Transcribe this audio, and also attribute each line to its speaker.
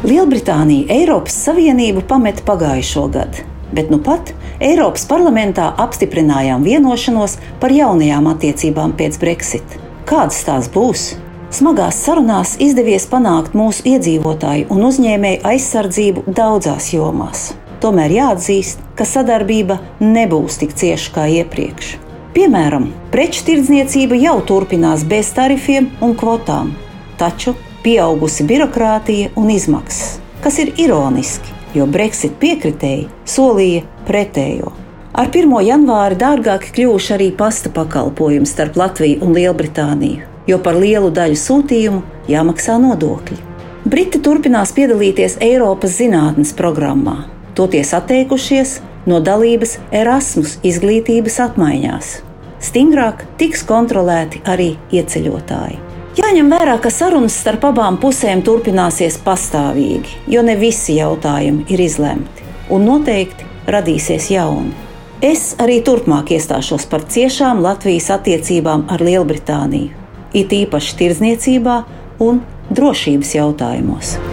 Speaker 1: Lielbritānija Eiropas Savienību pameta pagājušo gadu, bet nu pat Eiropas parlamentā apstiprinājām vienošanos par jaunajām attiecībām pēc Brexit. Kādas tās būs? Smagās sarunās izdevies panākt mūsu iedzīvotāju un uzņēmēju aizsardzību daudzās jomās. Tomēr jāatzīst, ka sadarbība nebūs tik cieša kā iepriekš. Piemēram, preču tirdzniecība jau turpinās bez tarifiem un kvotām, taču pieaugusi birokrātija un izmaksas, kas ir ironiski, jo Brexit piekritēji solīja pretējo. Ar 1. janvāri dārgāki kļuvuši arī pasta pakalpojumi starp Latviju un Lielbritāniju, jo par lielu daļu sūtījumu jāmaksā nodokļi. Briti turpinās piedalīties Eiropas zinātnes programmā, toties atteikušies no dalības Erasmus izglītības apmaiņās. Stingrāk tiks kontrolēti arī ieceļotāji. Jāņem vērā, ka sarunas starp abām pusēm turpināsies pastāvīgi, jo ne visi jautājumi ir izlemti, un noteikti radīsies jauni. Es arī turpmāk iestāšos par ciešām Latvijas attiecībām ar Lielbritāniju, it īpaši tirdzniecībā un drošības jautājumos.